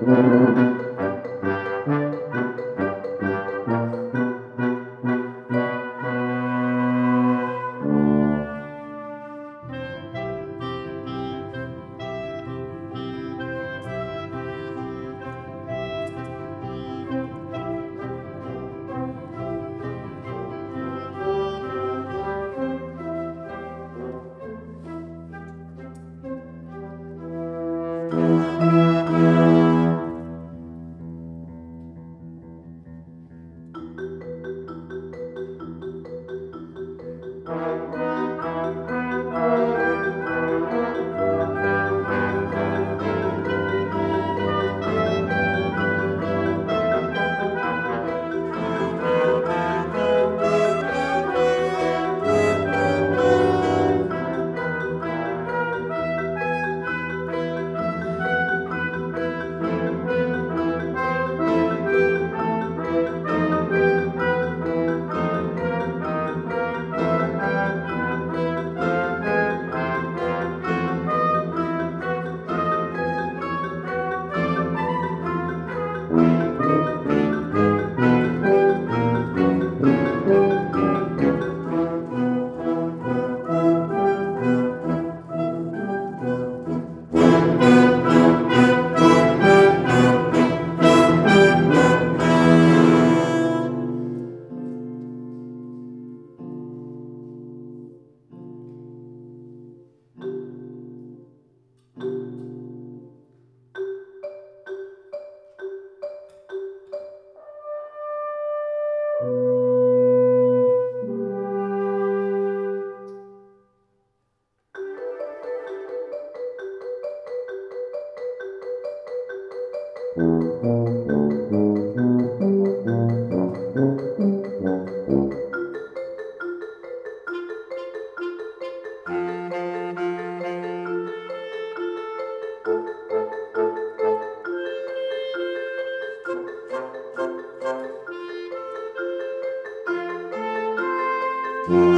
Música Mm-hmm. Thank